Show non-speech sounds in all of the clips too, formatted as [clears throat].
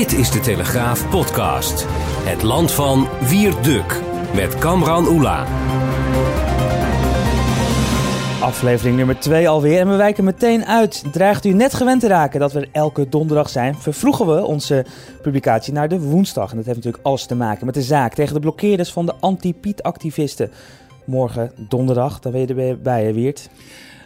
Dit is de Telegraaf podcast. Het land van Wierduk met Kamran Oela. Aflevering nummer 2 alweer en we wijken meteen uit. Dreigt u net gewend te raken dat we elke donderdag zijn, vervroegen we onze publicatie naar de woensdag. En dat heeft natuurlijk alles te maken met de zaak tegen de blokkeerders van de anti-Piet-activisten. Morgen donderdag, dan ben je erbij, Wiert?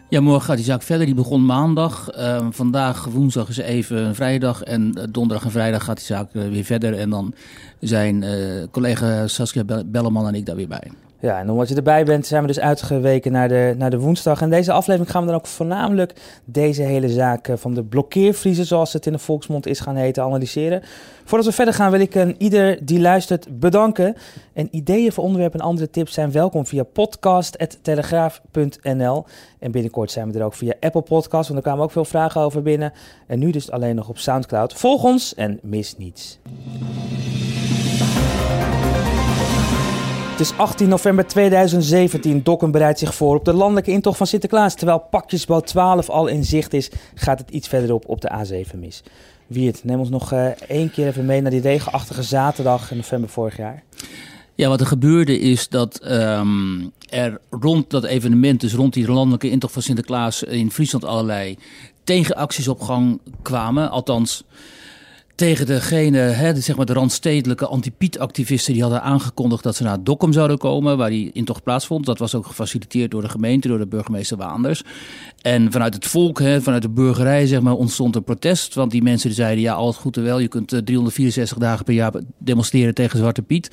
Ja, morgen gaat die zaak verder. Die begon maandag. Ehm, vandaag, woensdag, is even een vrijdag. En eh, donderdag en vrijdag gaat die zaak eh, weer verder. En dan zijn uh, collega Saskia Belleman en ik daar weer bij. Ja, en omdat je erbij bent, zijn we dus uitgeweken naar de, naar de woensdag. En deze aflevering gaan we dan ook voornamelijk deze hele zaak van de blokkeervriezen, zoals het in de volksmond is gaan heten, analyseren. Voordat we verder gaan, wil ik een ieder die luistert bedanken. En ideeën voor onderwerpen en andere tips zijn welkom via podcast.telegraaf.nl. En binnenkort zijn we er ook via Apple Podcasts, want er kwamen ook veel vragen over binnen. En nu dus alleen nog op Soundcloud. Volg ons en mis niets. Het is 18 november 2017. Dokken bereidt zich voor op de landelijke intocht van Sinterklaas. Terwijl pakjesboot 12 al in zicht is, gaat het iets verderop op de A7 mis. Wiert, neem ons nog uh, één keer even mee naar die regenachtige zaterdag in november vorig jaar. Ja, wat er gebeurde is dat um, er rond dat evenement, dus rond die landelijke intocht van Sinterklaas in Friesland allerlei tegenacties op gang kwamen. Althans, tegen degene, hè, de, zeg maar de randstedelijke anti-Piet-activisten... die hadden aangekondigd dat ze naar Dokkum zouden komen... waar die intocht plaatsvond. Dat was ook gefaciliteerd door de gemeente, door de burgemeester Waanders. En vanuit het volk, hè, vanuit de burgerij, zeg maar, ontstond een protest. Want die mensen zeiden, ja, al het goed en wel... je kunt 364 eh, dagen per jaar demonstreren tegen Zwarte Piet.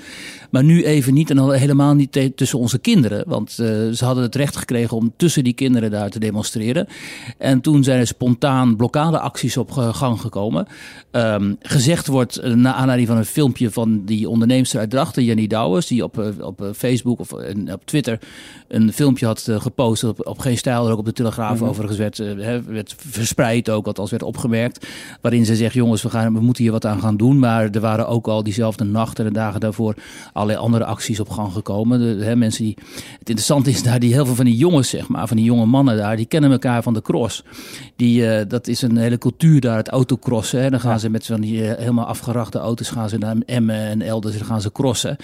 Maar nu even niet en al helemaal niet tussen onze kinderen. Want uh, ze hadden het recht gekregen om tussen die kinderen daar te demonstreren. En toen zijn er spontaan blokkadeacties op gang gekomen... Um, gezegd wordt, uh, naar aanleiding van een filmpje van die onderneemster uit Drachten, Jenny Douwers, die op, uh, op Facebook of op Twitter een filmpje had gepost, op, op Geen Stijl, er ook op de Telegraaf mm -hmm. overigens werd, werd verspreid ook, althans werd opgemerkt, waarin ze zegt, jongens, we, gaan, we moeten hier wat aan gaan doen, maar er waren ook al diezelfde nacht en de dagen daarvoor allerlei andere acties op gang gekomen. De, hè, mensen die, het interessante is daar, die heel veel van die jongens, zeg maar, van die jonge mannen daar, die kennen elkaar van de cross. Die, dat is een hele cultuur daar, het autocrossen. Hè. Dan gaan ja. ze met zo'n die uh, helemaal afgerachte auto's gaan ze naar Emmen en elders dan gaan ze crossen.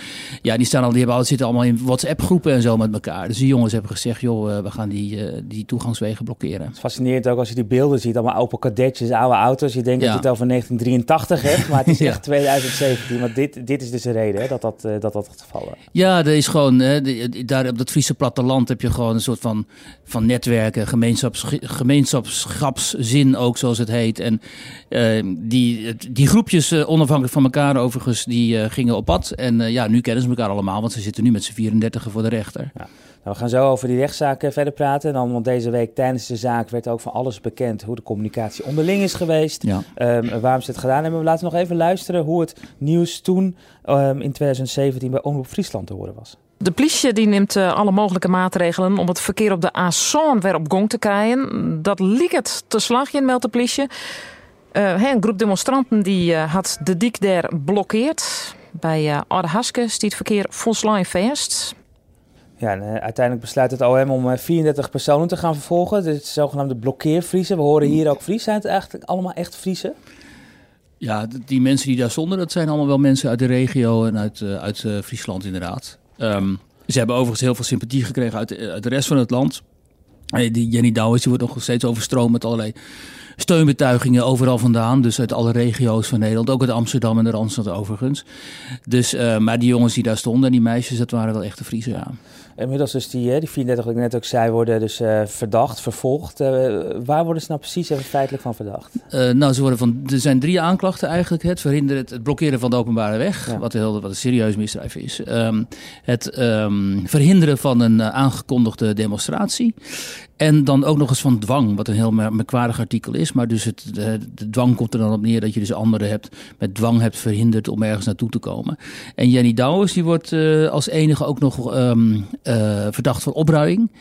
Ja, die staan al, die hebben al, zitten allemaal in WhatsApp groepen en zo met elkaar. Dus die jongens hebben gezegd, joh, uh, we gaan die, uh, die toegangswegen blokkeren. Het is fascinerend ook als je die beelden ziet, allemaal Opel Kadetjes, oude auto's. Je denkt ja. dat je het over 1983 hebt, maar het is [laughs] echt ja. 2017. Want dit, dit is dus de reden hè, dat, dat, dat dat het geval is. Ja, er is gewoon, hè, daar op dat Friese platteland heb je gewoon een soort van, van netwerken, gemeenschaps, gemeenschapschapszin ook, zoals het heet. En die, die groepjes, uh, onafhankelijk van elkaar overigens, die uh, gingen op pad. En uh, ja, nu kennen ze elkaar allemaal, want ze zitten nu met z'n 34 voor de rechter. Ja. Nou, we gaan zo over die rechtszaak verder praten. Dan, want deze week tijdens de zaak werd ook van alles bekend hoe de communicatie onderling is geweest. Ja. Um, waarom ze het gedaan hebben. We laten nog even luisteren hoe het nieuws toen um, in 2017 bij Omroep Friesland te horen was. De politie die neemt uh, alle mogelijke maatregelen om het verkeer op de A1 weer op gang te krijgen. Dat liep het te slagje, meldt de politie. Uh, een groep demonstranten die uh, had de dik daar blokkeerd. Bij uh, Oude Haske stiet verkeer volslijn vast. Ja, en, uiteindelijk besluit het OM om 34 personen te gaan vervolgen. Dit is zogenaamde blokkeervriezen. We horen hier ook Fries. Zijn het eigenlijk allemaal echt Friesen? Ja, die mensen die daar stonden, dat zijn allemaal wel mensen uit de regio en uit, uit Friesland inderdaad. Um, ze hebben overigens heel veel sympathie gekregen uit, uit de rest van het land. Die Jenny Douwens die wordt nog steeds overstroomd met allerlei steunbetuigingen overal vandaan. Dus uit alle regio's van Nederland. Ook uit Amsterdam en de Randstad overigens. Dus, uh, maar die jongens die daar stonden en die meisjes, dat waren wel echte Friese, ja. Inmiddels dus die, die 34, wat ik net ook zei, worden dus uh, verdacht, vervolgd. Uh, waar worden ze nou precies even feitelijk van verdacht? Uh, nou, ze worden van, er zijn drie aanklachten eigenlijk. Het verhinderen, het, het blokkeren van de openbare weg, ja. wat, heel, wat een serieus misdrijf is. Um, het um, verhinderen van een aangekondigde demonstratie. En dan ook nog eens van dwang, wat een heel merkwaardig artikel is. Maar dus het, de, de, dwang komt er dan op neer dat je dus anderen hebt met dwang hebt verhinderd om ergens naartoe te komen. En Jenny Douwers, die wordt als enige ook nog um, uh, verdacht van opruiing.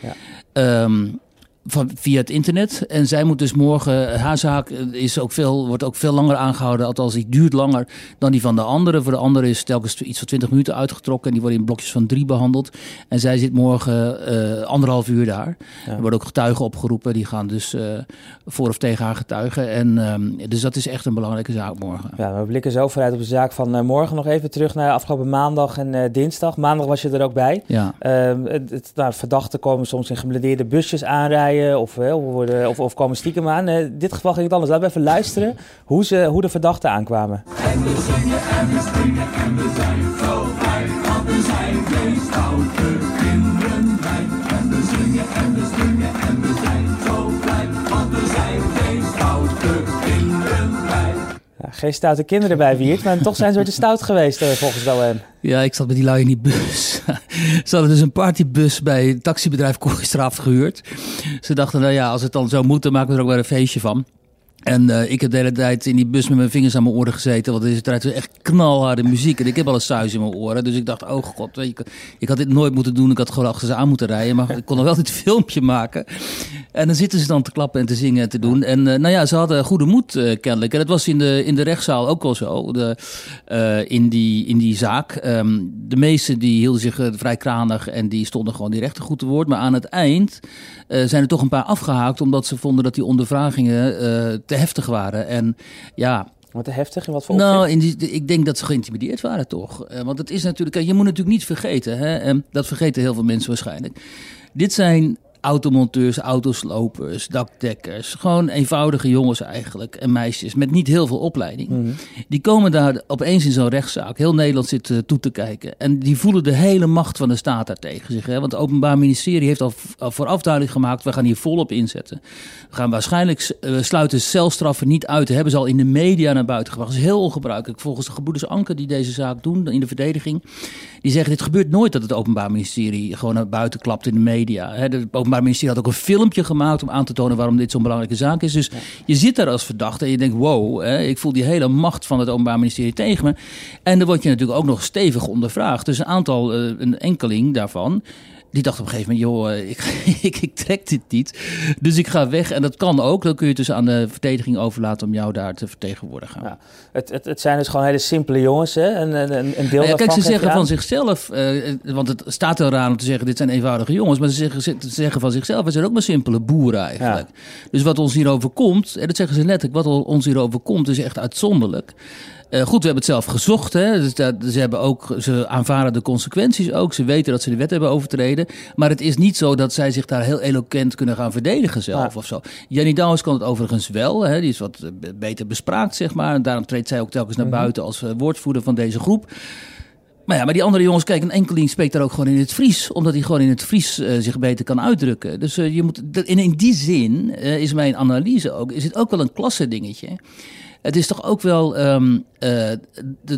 Ja. Um, van, via het internet. En zij moet dus morgen, haar zaak is ook veel, wordt ook veel langer aangehouden. Althans, die duurt langer dan die van de andere. Voor de andere is telkens iets van 20 minuten uitgetrokken. En die worden in blokjes van drie behandeld. En zij zit morgen uh, anderhalf uur daar. Er worden ook getuigen opgeroepen. Die gaan dus uh, voor of tegen haar getuigen. En um, dus dat is echt een belangrijke zaak morgen. Ja, we blikken zo vooruit op de zaak van uh, morgen. Nog even terug naar afgelopen maandag en dinsdag. Maandag was je er ook bij. Ja. Ehm, het, nou, verdachten komen soms in geblindeerde busjes aanrijden. Of, of, worden, of, of komen stiekem aan. in dit geval ging het anders. Laten we even luisteren hoe, ze, hoe de verdachten aankwamen. En we zingen en we springen en we zijn zo blij, want we zijn twee stoute geen stoute kinderen bij Wiert, maar toch zijn ze weer te stout geweest uh, volgens de OM. Ja, ik zat met die lui in die bus. [laughs] ze hadden dus een partybus bij het taxibedrijf Kooistraaf gehuurd. Ze dachten, nou ja, als het dan zo moet, dan maken we er ook wel een feestje van. En uh, ik heb de hele tijd in die bus met mijn vingers aan mijn oren gezeten. Want het is echt knalharde muziek. En ik heb al een suis in mijn oren. Dus ik dacht, oh god, je, ik had dit nooit moeten doen. Ik had gewoon achter ze aan moeten rijden. Maar ik kon nog wel [laughs] dit filmpje maken. En dan zitten ze dan te klappen en te zingen en te doen. En uh, nou ja, ze hadden goede moed uh, kennelijk. En dat was in de, in de rechtszaal ook wel zo. De, in, die, in die zaak. Um, de meesten die hielden zich vrij kranig. En die stonden gewoon die rechter goed te woord. Maar aan het eind zijn er toch een paar afgehaakt. Omdat ze vonden dat die ondervragingen heftig waren. En ja, wat te heftig? In wat voor Nou, in die, ik denk dat ze geïntimideerd waren toch. Uh, want het is natuurlijk, je moet natuurlijk niet vergeten, hè, en dat vergeten heel veel mensen waarschijnlijk. Dit zijn automonteurs, autoslopers, dakdekkers. Gewoon eenvoudige jongens eigenlijk en meisjes met niet heel veel opleiding. Mhm. Die komen daar opeens in zo'n rechtszaak. Heel Nederland zit uh, toe te kijken. En die voelen de hele macht van de staat daar tegen zich. Hè? Want het Openbaar Ministerie heeft al, al vooraf duidelijk gemaakt... we gaan hier volop inzetten. We gaan waarschijnlijk uh, sluiten celstraffen niet uit. Dat hebben ze al in de media naar buiten gebracht. Dat is heel ongebruikelijk. Volgens de gebroeders Anker die deze zaak doen in de verdediging... die zeggen dit gebeurt nooit dat het Openbaar Ministerie... gewoon naar buiten klapt in de media. Hè? De Openbaar Openbaar Ministerie had ook een filmpje gemaakt om aan te tonen waarom dit zo'n belangrijke zaak is. Dus je zit daar als verdachte en je denkt, wow, hè, ik voel die hele macht van het Openbaar Ministerie tegen me. En dan word je natuurlijk ook nog stevig ondervraagd. Dus een aantal, uh, een enkeling daarvan, die dacht op een gegeven moment, joh, eh, ik, [laughs] ik, ik, trek dit niet. Dus ik ga weg. En dat kan ook. Dan kun je het dus aan de verdediging overlaten om jou daar te vertegenwoordigen. Ja, het, het, het zijn dus gewoon hele simpele jongens, hè? En, een, een deel ja, Kijk, ze zeggen van zichzelf, uh, want het staat er aan om te zeggen, dit zijn eenvoudige jongens. Maar ze zeggen, ze zeggen van zichzelf, we zijn ook maar simpele boeren eigenlijk. Dus wat ons hier overkomt, en dat zeggen ze letterlijk, wat ons hier overkomt, is echt uitzonderlijk. Uh, goed, we hebben het zelf gezocht. Hè? Dus dat, ze, hebben ook, ze aanvaarden de consequenties ook. Ze weten dat ze de wet hebben overtreden. Maar het is niet zo dat zij zich daar heel eloquent kunnen gaan verdedigen zelf ja. of zo. Jenny Douwens kan het overigens wel. Hè? Die is wat eh, beter bespraakt, zeg maar. En daarom treedt zij ook telkens naar mhm. buiten als uh, woordvoerder van deze groep. Maar ja, maar die andere jongens, kijk, een enkeling spreekt daar ook gewoon in het Fries. Omdat hij gewoon in het Fries uh, zich beter kan uitdrukken. Dus uh, je moet, in, in die zin uh, is mijn analyse ook, is het ook wel een klasse dingetje het is toch ook wel um, uh,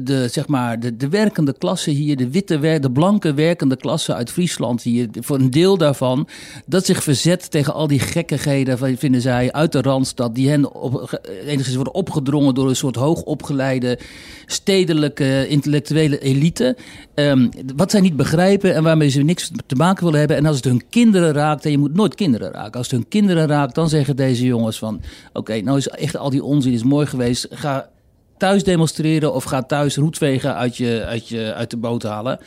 de, zeg maar de, de werkende klasse hier, de witte, de blanke werkende klasse uit Friesland hier, voor een deel daarvan, dat zich verzet tegen al die gekkigheden, vinden zij, uit de Randstad, die hen op, enigszins worden opgedrongen door een soort hoogopgeleide stedelijke intellectuele elite. Um, wat zij niet begrijpen en waarmee ze niks te maken willen hebben. En als het hun kinderen raakt, en je moet nooit kinderen raken. Als het hun kinderen raakt, dan zeggen deze jongens van, oké, nou is echt al die onzin is mooi geweest Ga thuis demonstreren of ga thuis roetvegen uit, je, uit, je, uit de boot halen.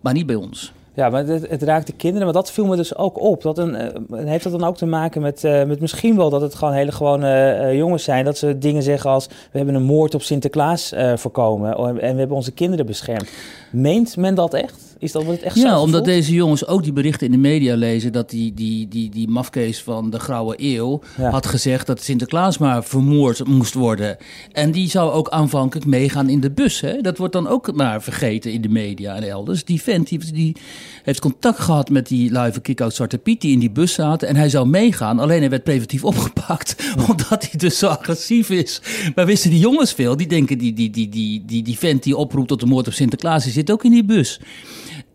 Maar niet bij ons. Ja, maar het, het, raakt de kinderen, maar dat viel me dus ook op. Dat een, uh, heeft dat dan ook te maken met, uh, met misschien wel dat het gewoon hele gewone uh, jongens zijn. Dat ze dingen zeggen als, we hebben een moord op Sinterklaas voorkomen en we hebben onze kinderen beschermd. Meent men dat echt? Is dat wat het echt Ja, omdat deze jongens ook die berichten in de media lezen... dat die, die, die, die mafkees van de Grauwe Eeuw had gezegd... dat Sinterklaas maar vermoord moest worden. En die zou ook aanvankelijk meegaan in de bus. Hè? Dat wordt dan ook maar vergeten in de media en elders. Die vent die, die heeft contact gehad met die live kick-out Zwarte Piet... die in die bus zaten en hij zou meegaan. Alleen hij werd preventief [laughs] opgepakt... omdat hij dus zo agressief is. Maar wisten die jongens veel? Die denken, die, die, die, die, die, die vent die oproept tot de moord op Sinterklaas... die zit ook in die bus.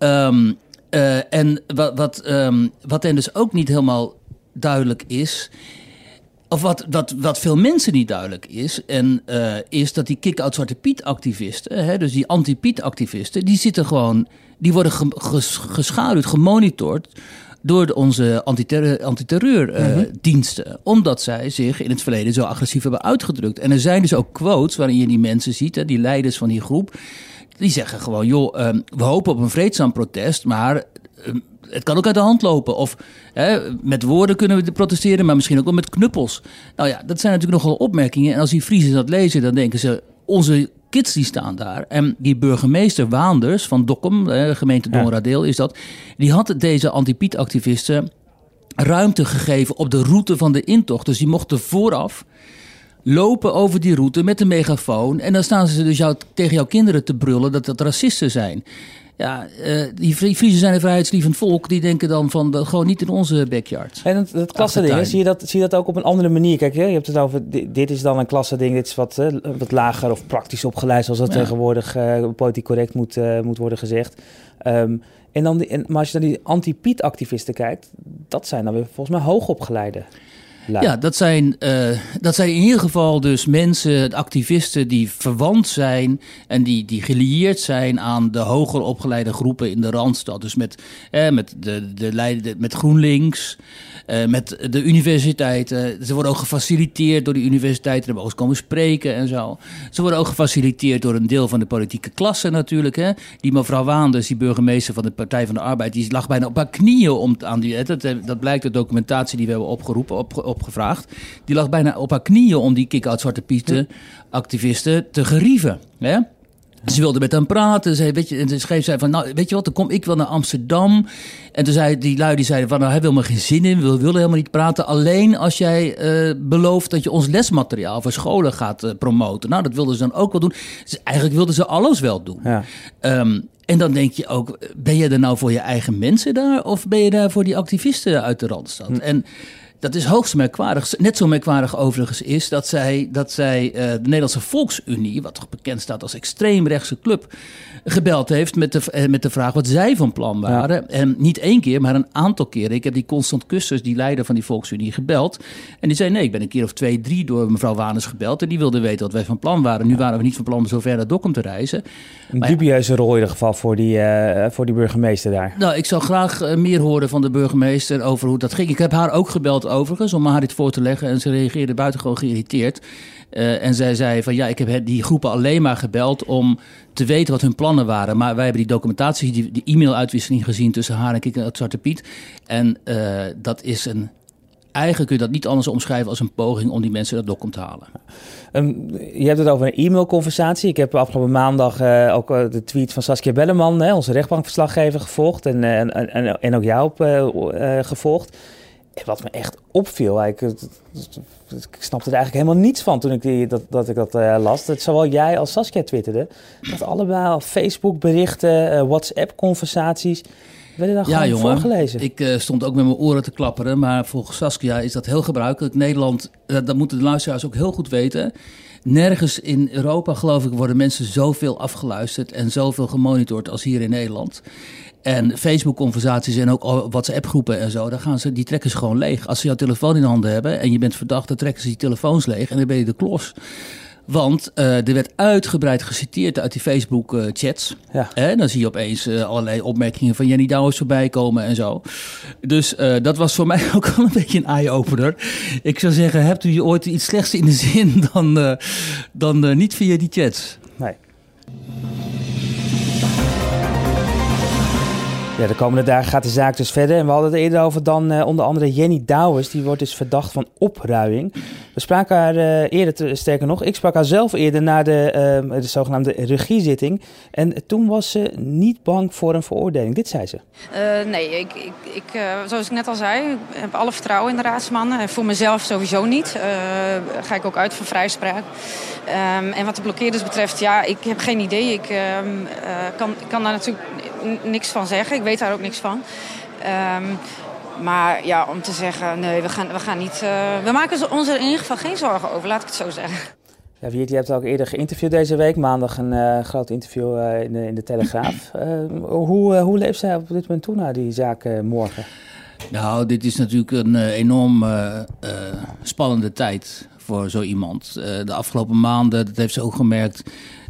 Um, uh, en wat, wat, um, wat hen dus ook niet helemaal duidelijk is. Of wat, wat, wat veel mensen niet duidelijk is, en, uh, is dat die kick-out Zwarte Piet-activisten, hè, dus die anti-Piet-activisten, die zitten gewoon, die worden ge, ges, geschaduwd, gemonitord door de- onze antiterreur- antiterreurdiensten. omdat zij zich in het verleden zo agressief hebben uitgedrukt. En er zijn dus ook quotes waarin je die mensen ziet, hè, die leiders van die groep. Die zeggen gewoon, joh, ehm, we hopen op een vreedzaam protest, maar ehm, het kan ook uit de hand lopen. Of hè, met woorden kunnen we protesteren, maar misschien ook wel met knuppels. Nou ja, dat zijn natuurlijk nogal opmerkingen. En als die Friesen dat lezen, dan denken ze, onze kids die staan daar. En die burgemeester Waanders van Dokkum, eh, gemeente Ja. Dongeradeel is dat... die had deze anti-Piet-activisten ruimte gegeven op de route van de intocht. Dus die mochten vooraf lopen over die route met een megafoon. En dan staan ze dus jou, tegen jouw kinderen te brullen dat dat racisten zijn. Ja, eh, die Fri- Friesen zijn een vrijheidslievend volk. Die denken dan van, dat gewoon niet in onze backyard. En dat, dat klasse-ding, Achtertuin. zie je dat, zie je dat ook op een andere manier? Kijk, hè, je hebt het over, dit, is dan een klasse-ding, dit is wat, wat lager of praktisch opgeleid, zoals dat Ja. tegenwoordig eh, politiek correct moet, eh, moet worden gezegd. Ehm, en dan die, en, maar als je naar die anti-Piet-activisten kijkt, dat zijn dan weer volgens mij hoogopgeleide. Ja, dat zijn, eh, dat zijn in ieder geval dus mensen, activisten die verwant zijn en die, die gelieerd zijn aan de hoger opgeleide groepen in de Randstad. Dus met, met, de, de, leiden- met GroenLinks, eh, met de universiteiten. Ze worden ook gefaciliteerd door de universiteiten, hebben ook komen spreken en zo. Ze worden ook gefaciliteerd door een deel van de politieke klasse natuurlijk. Hè. Die mevrouw Waanders, die burgemeester van de Partij van de Arbeid, die lag bijna op haar knieën om aan die. Dat, dat blijkt uit documentatie die we hebben opgeroepen, op, opgevraagd. Die lag bijna op haar knieën om die kick-out Zwarte Pieten activisten te gerieven. Hè? Ze wilde met hem praten. Ze, weet je, en toen schreef zij van, nou, weet je wat, dan kom ik wel naar Amsterdam. En toen zei die lui, die zeiden van, nou, hij wil maar geen zin in. We willen helemaal niet praten. Alleen als jij eh, belooft dat je ons lesmateriaal voor scholen gaat eh, promoten. Nou, dat wilden ze dan ook wel doen. Dus eigenlijk wilden ze alles wel doen. Ja. Ehm, en dan denk je ook, ben je er nou voor je eigen mensen daar? Of ben je daar voor die activisten uit de Randstad? En dat is hoogst merkwaardig. Net zo merkwaardig overigens is dat zij, dat zij eh, de Nederlandse Volksunie, wat toch bekend staat als extreemrechtse club, gebeld heeft met de, eh, met de vraag wat zij van plan waren. En niet één keer, maar een aantal keren. Ik heb die Constant Kusters, die leider van die Volksunie, gebeld. En die zei, nee, ik ben een keer of twee, drie door mevrouw Waners gebeld. En die wilde weten wat wij van plan waren. Nu waren we niet van plan om zo ver naar Dokkum te reizen. Een Maar ja. dubieuze rol in ieder geval voor die, eh, voor die burgemeester daar. Nou, ik zou graag eh, meer horen van de burgemeester over hoe dat ging. Ik heb haar ook gebeld overigens om haar dit voor te leggen. En ze reageerde buitengewoon geïrriteerd. Eh, en zij zei van ja, ik heb die groepen alleen maar gebeld om te weten wat hun plannen waren. Maar wij hebben die documentatie, die, die e-mail-uitwisseling gezien tussen haar en Kik en Zwarte Piet. En eh, dat is een... Eigenlijk kun je dat niet anders omschrijven als een poging om die mensen dat dokum te halen. Ehm, je hebt het over een e-mailconversatie. Ik heb afgelopen maandag eh, ook de tweet van Saskia Belleman, hè, onze rechtbankverslaggever, gevolgd. En, en, en, en ook jou op, gevolgd. En wat me echt opviel, ik snapte er eigenlijk helemaal niets van toen ik die, dat, dat ik dat eh, las. Dat zowel jij als Saskia twitterden. Dat allebei al Facebook-berichten, eh, WhatsApp-conversaties werden dan Ja, gewoon jongen. voorgelezen. Ik eh, stond ook met mijn oren te klapperen, maar volgens Saskia is dat heel gebruikelijk. Nederland, eh, dat moeten de luisteraars ook heel goed weten. Nergens in Europa, geloof ik, worden mensen zoveel afgeluisterd en zoveel gemonitord als hier in Nederland. En Facebook-conversaties en ook WhatsApp-groepen en zo, daar gaan ze, die trekken ze gewoon leeg. Als ze jouw telefoon in handen hebben en je bent verdacht, dan trekken ze die telefoons leeg en dan ben je de klos. Want eh, er werd uitgebreid geciteerd uit die Facebook-chats. Ja. Hè, dan zie je opeens eh, allerlei opmerkingen van Jenny Douwers voorbij komen en zo. Dus eh, dat was voor [laughs] mij ook wel een beetje een eye-opener. Ik zou zeggen, hebt u ooit iets slechts in de zin dan, eh, dan eh, niet via die chats? Nee. Ja, de komende dagen gaat de zaak dus verder. En we hadden het eerder over dan eh, onder andere Jenny Douwers. Die wordt dus verdacht van opruiing. We spraken haar eh, eerder, te- sterker nog, ik sprak haar zelf eerder na de, eh, de zogenaamde regiezitting. En toen was ze niet bang voor een veroordeling. Dit zei ze. Nee, ik, ik, ik, zoals ik net al zei, ik heb alle vertrouwen in de raadsmannen. En voor mezelf sowieso niet. Ga ik ook uit van vrijspraak. Ehm, en wat de blokkeerders betreft, ja, ik heb geen idee. Ik ehm, eh, kan, kan daar natuurlijk niks van zeggen. Ik weet daar ook niks van. Ehm, maar ja, om te zeggen, nee, we gaan, we gaan niet... eh, we maken ons er in ieder geval geen zorgen over, laat ik het zo zeggen. Ja, Wiert, je hebt ook eerder geïnterviewd deze week. Maandag een eh, groot interview eh, in, de, in de Telegraaf. [laughs] Hoe, hoe leeft zij op dit moment toe na die zaak morgen? Nou, dit is natuurlijk een enorm spannende tijd voor zo iemand. Eh, de afgelopen maanden, dat heeft ze ook gemerkt.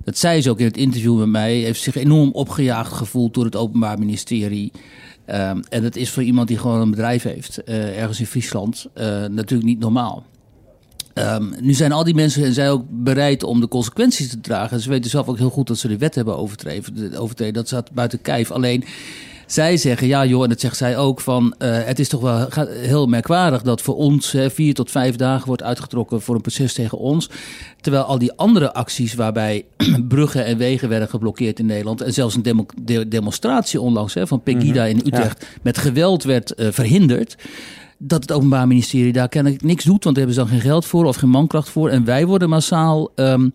Dat zei ze ook in het interview met mij. Heeft zich enorm opgejaagd gevoeld door het Openbaar Ministerie. Ehm, en dat is voor iemand die gewoon een bedrijf heeft, eh, ergens in Friesland, uh, natuurlijk niet normaal. Um, nu zijn al die mensen zijn ook bereid om de consequenties te dragen. Ze weten zelf ook heel goed dat ze de wet hebben overtreden. overtreden. Dat staat buiten kijf. Alleen zij zeggen, ja joh, en dat zegt zij ook, van uh, het is toch wel heel merkwaardig dat voor ons hè, vier tot vijf dagen wordt uitgetrokken voor een proces tegen ons. Terwijl al die andere acties waarbij [clears throat] bruggen en wegen werden geblokkeerd in Nederland en zelfs een demo de demonstratie onlangs hè, van Pegida -hmm. in Utrecht ja. met geweld werd uh, verhinderd dat het Openbaar Ministerie daar kennelijk niks doet, want daar hebben ze dan geen geld voor of geen mankracht voor. En wij worden massaal um,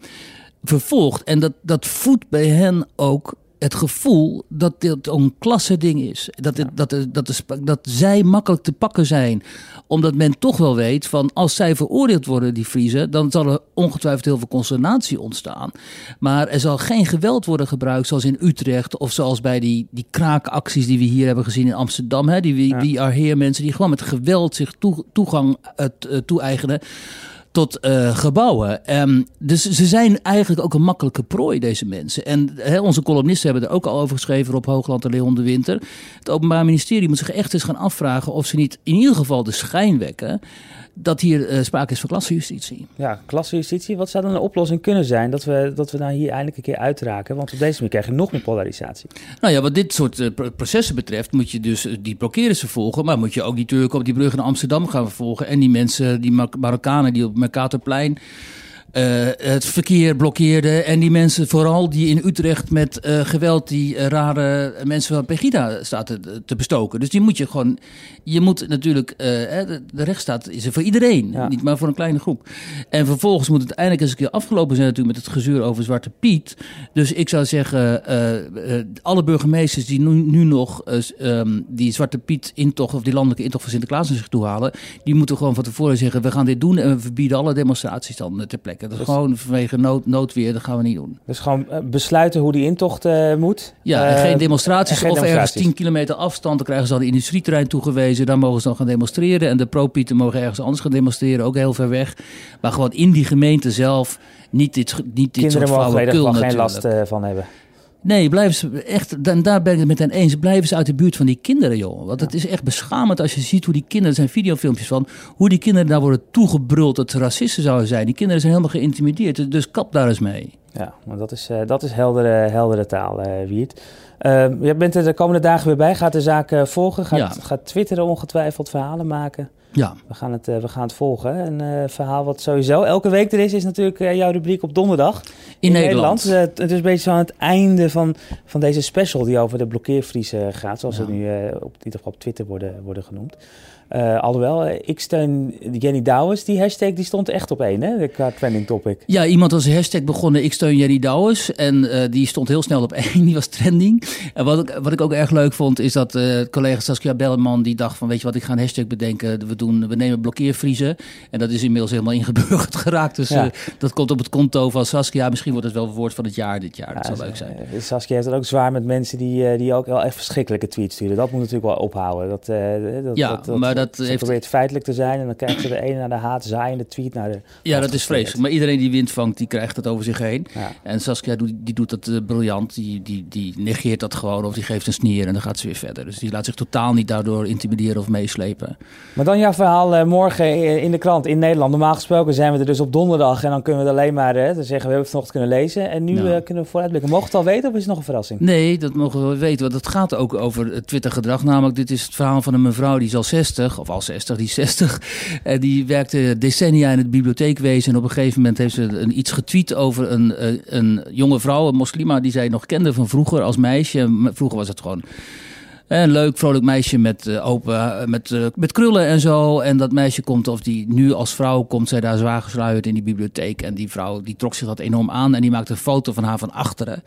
vervolgd. En dat, dat voedt bij hen ook het gevoel dat dit een klasse ding is. Dat, het, dat, dat, dat, dat zij makkelijk te pakken zijn. Omdat men toch wel weet van als zij veroordeeld worden, die Friese, dan zal er ongetwijfeld heel veel consternatie ontstaan. Maar er zal geen geweld worden gebruikt zoals in Utrecht of zoals bij die, die kraakacties die we hier hebben gezien in Amsterdam. Hè? Die We ja. Mensen die gewoon met geweld zich toe, toegang uh, toe-eigenen tot uh, gebouwen. Um, dus ze zijn eigenlijk ook een makkelijke prooi, deze mensen. En he, onze columnisten hebben er ook al over geschreven op Hoogland en Leon de Winter. Het Openbaar Ministerie moet zich echt eens gaan afvragen of ze niet in ieder geval de schijn wekken dat hier uh, sprake is van klassejustitie. Ja, klassejustitie. Wat zou dan de oplossing kunnen zijn dat we, dat we nou hier eindelijk een keer uitraken? Want op deze manier krijg je nog meer polarisatie. Nou ja, wat dit soort uh, processen betreft moet je dus die blokkeren ze volgen. Maar moet je ook die Turken op die brug naar Amsterdam gaan vervolgen. En die mensen, die Mar Marokkanen die op Mercatorplein... Uh, het verkeer blokkeerde. En die mensen, vooral die in Utrecht met uh, geweld die uh, rare mensen van Pegida staat te, bestoken. Dus die moet je gewoon. Je moet natuurlijk. de, rechtsstaat is er voor iedereen, ja. niet maar voor een kleine groep. En vervolgens moet het eindelijk eens een keer afgelopen zijn, natuurlijk, met het gezeur over Zwarte Piet. Dus ik zou zeggen, alle burgemeesters die nu, nu nog um, die Zwarte Piet intocht of die landelijke intocht van Sinterklaas naar zich toe halen, die moeten gewoon van tevoren zeggen: we gaan dit doen en we verbieden alle demonstraties dan ter plekke. Dat is dus, gewoon vanwege nood, noodweer, dat gaan we niet doen. Dus gewoon besluiten hoe die intocht uh, moet? Ja, en uh, geen demonstraties. En geen of demonstraties. ergens 10 kilometer afstand, dan krijgen ze dan een industrieterrein toegewezen. Daar mogen ze dan gaan demonstreren. En de pro-pieten mogen ergens anders gaan demonstreren, ook heel ver weg. Maar gewoon in die gemeente zelf niet dit, niet dit soort flauwekul Kinderen mogen geen last van hebben. Nee, blijven ze echt, dan, daar ben ik het met hen eens, blijven ze uit de buurt van die kinderen, joh. Want het is echt beschamend als je ziet hoe die kinderen, er zijn videofilmpjes van, hoe die kinderen daar worden toegebruld dat ze racisten zouden zijn. Die kinderen zijn helemaal geïntimideerd, dus kap daar eens mee. Ja, maar dat is, uh, dat is heldere, heldere taal, uh, Wiert. Uh, je bent er de komende dagen weer bij, gaat de zaak uh, volgen, gaat, ja. gaat twitteren ongetwijfeld, verhalen maken. Ja. We gaan het, uh, we gaan het volgen. Een uh, verhaal wat sowieso elke week er is, is natuurlijk uh, jouw rubriek op donderdag. In, in Nederland. Nederland. het is een beetje aan het einde van, van deze special die over de blokkeervriezen gaat. Zoals ja. ze nu op, niet op Twitter worden, worden genoemd. Uh, alhoewel, ik steun Jenny Douwes. Die hashtag die stond echt op één, hè? De trending topic. Ja, iemand als hashtag begonnen, ik steun Jenny Douwes. En uh, die stond heel snel op [laughs] één, die was trending. En wat ik, wat ik ook erg leuk vond, is dat uh, collega Saskia Belleman... die dacht van, weet je wat, ik ga een hashtag bedenken. We, doen, we nemen blokkeervriezen. En dat is inmiddels helemaal ingeburgerd [laughs] geraakt. Dus ja. dat komt op het konto van Saskia. Misschien wordt het wel het woord van het jaar dit jaar. Dat zou leuk zijn. Saskia heeft het ook zwaar met mensen die, die ook wel echt verschrikkelijke tweets sturen. Dat moet natuurlijk wel ophouden. Dat, dat, ja, dat, dat, maar dat ze heeft... probeert feitelijk te zijn en dan krijgt ze de ene naar de haat zaaiende tweet naar de... Ja, dat is vreselijk. Maar iedereen die wind vangt, die krijgt dat over zich heen. Ja. En Saskia die, die doet dat uh, briljant. Die, die, die negeert dat gewoon of die geeft een sneer en dan gaat ze weer verder. Dus die laat zich totaal niet daardoor intimideren of meeslepen. Maar dan jouw verhaal uh, morgen in de krant in Nederland. Normaal gesproken zijn we er dus op donderdag en dan kunnen we het alleen maar zeggen we hebben het vanochtend kunnen lezen. En nu Nou. kunnen we vooruitblikken. Mogen we het al weten of is het nog een verrassing? Nee, dat mogen we weten. Want het gaat ook over het Twitter-gedrag. Namelijk, dit is het verhaal van een mevrouw die is al 60, of al 60, die is 60. En die werkte decennia in het bibliotheekwezen. En op een gegeven moment heeft ze een, iets getweet over een, een jonge vrouw, een moslima, die zij nog kende van vroeger als meisje. Vroeger was het gewoon een leuk, vrolijk meisje met, uh, open, met, uh, met krullen en zo. En dat meisje komt, of die nu als vrouw komt, zij daar zwaar gesluierd in die bibliotheek. En die vrouw die trok zich dat enorm aan. En die maakte een foto van haar van achteren.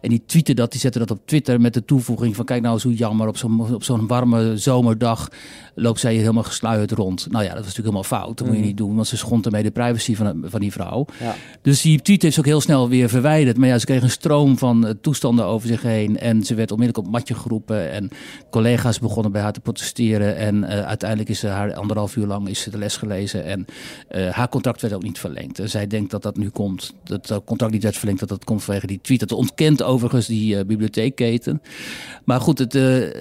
En die tweette dat, die zette dat op Twitter met de toevoeging van: kijk nou eens hoe jammer op zo'n op zo'n warme zomerdag. loopt zij hier helemaal gesluierd rond. Nou ja, dat was natuurlijk helemaal fout. Dat moet je Mhm. niet doen, want ze schond ermee de privacy van, van die vrouw. Ja. Dus die tweet ze ook heel snel weer verwijderd. Maar ja, ze kreeg een stroom van eh, toestanden over zich heen. En ze werd onmiddellijk op matje geroepen. En collega's begonnen bij haar te protesteren. En eh, uiteindelijk is ze haar anderhalf uur lang is ze de les gelezen. En eh, haar contract werd ook niet verlengd. En zij denkt dat dat nu komt. Dat dat contract niet werd verlengd, dat dat komt vanwege die tweet. Dat ontkent overigens die eh, bibliotheekketen. Maar goed, het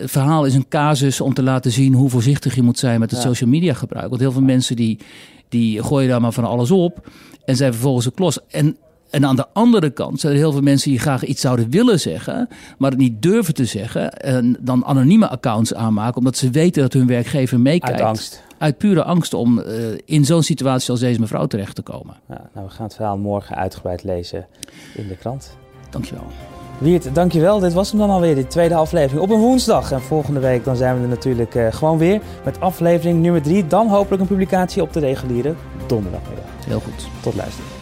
verhaal is een casus om te laten zien hoe voorzichtig je moet zijn met het Ja. social media gebruik. Want heel veel mensen die, die gooien daar maar van alles op. En zijn vervolgens een klos. En, en aan de andere kant zijn er heel veel mensen die graag iets zouden willen zeggen, maar het niet durven te zeggen. En dan anonieme accounts aanmaken, omdat ze weten dat hun werkgever meekijkt. Uit angst. Uit pure angst om eh, in zo'n situatie als deze mevrouw terecht te komen. Ja, nou, we gaan het verhaal morgen uitgebreid lezen in de krant. Dankjewel. Wiert, dankjewel. Dit was hem dan alweer, de tweede aflevering op een woensdag. En volgende week dan zijn we er natuurlijk eh, gewoon weer met aflevering nummer drie. Dan hopelijk een publicatie op de reguliere donderdagmiddag. Heel goed. Tot luisteren.